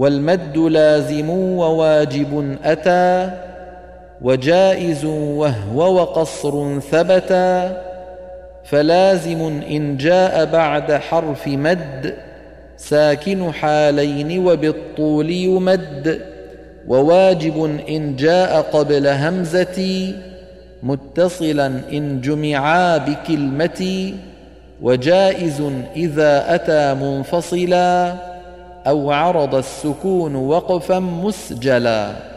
والمد لازم وواجب أتى وجائز وهو وقصر ثبتا فلازم إن جاء بعد حرف مد ساكن حالين وبالطول يمد وواجب إن جاء قبل همزة متصلا إن جمعا بكلمة وجائز إذا أتى منفصلا أو عرض السكون وقفا مسجلا.